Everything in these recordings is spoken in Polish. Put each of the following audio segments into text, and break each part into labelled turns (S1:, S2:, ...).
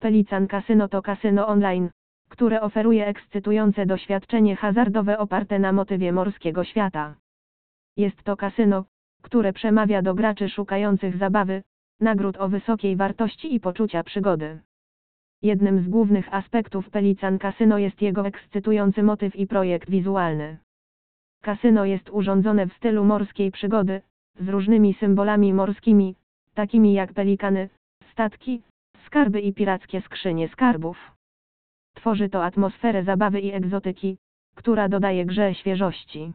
S1: Pelican Casino to kasyno online, które oferuje ekscytujące doświadczenie hazardowe oparte na motywie morskiego świata. Jest to kasyno, które przemawia do graczy szukających zabawy, nagród o wysokiej wartości i poczucia przygody. Jednym z głównych aspektów Pelican Casino jest jego ekscytujący motyw i projekt wizualny. Kasyno jest urządzone w stylu morskiej przygody, z różnymi symbolami morskimi, takimi jak pelikany, statki, skarby i pirackie skrzynie skarbów. Tworzy to atmosferę zabawy i egzotyki, która dodaje grze świeżości.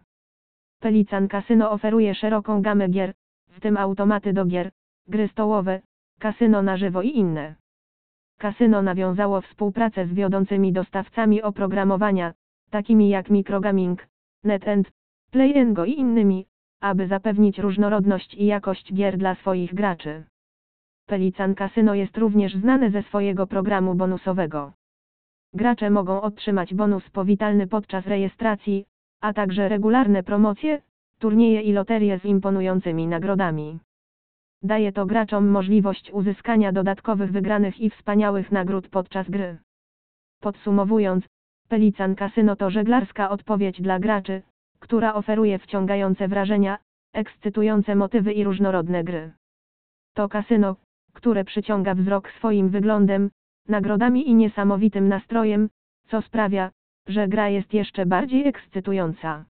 S1: Pelican Casino oferuje szeroką gamę gier, w tym automaty do gier, gry stołowe, kasyno na żywo i inne. Kasyno nawiązało współpracę z wiodącymi dostawcami oprogramowania, takimi jak Microgaming, NetEnt, PlayEngo i innymi, aby zapewnić różnorodność i jakość gier dla swoich graczy. Pelican Casino jest również znane ze swojego programu bonusowego. Gracze mogą otrzymać bonus powitalny podczas rejestracji, a także regularne promocje, turnieje i loterie z imponującymi nagrodami. Daje to graczom możliwość uzyskania dodatkowych wygranych i wspaniałych nagród podczas gry. Podsumowując, Pelican Casino to żeglarska odpowiedź dla graczy, która oferuje wciągające wrażenia, ekscytujące motywy i różnorodne gry. To kasyno, które przyciąga wzrok swoim wyglądem, nagrodami i niesamowitym nastrojem, co sprawia, że gra jest jeszcze bardziej ekscytująca.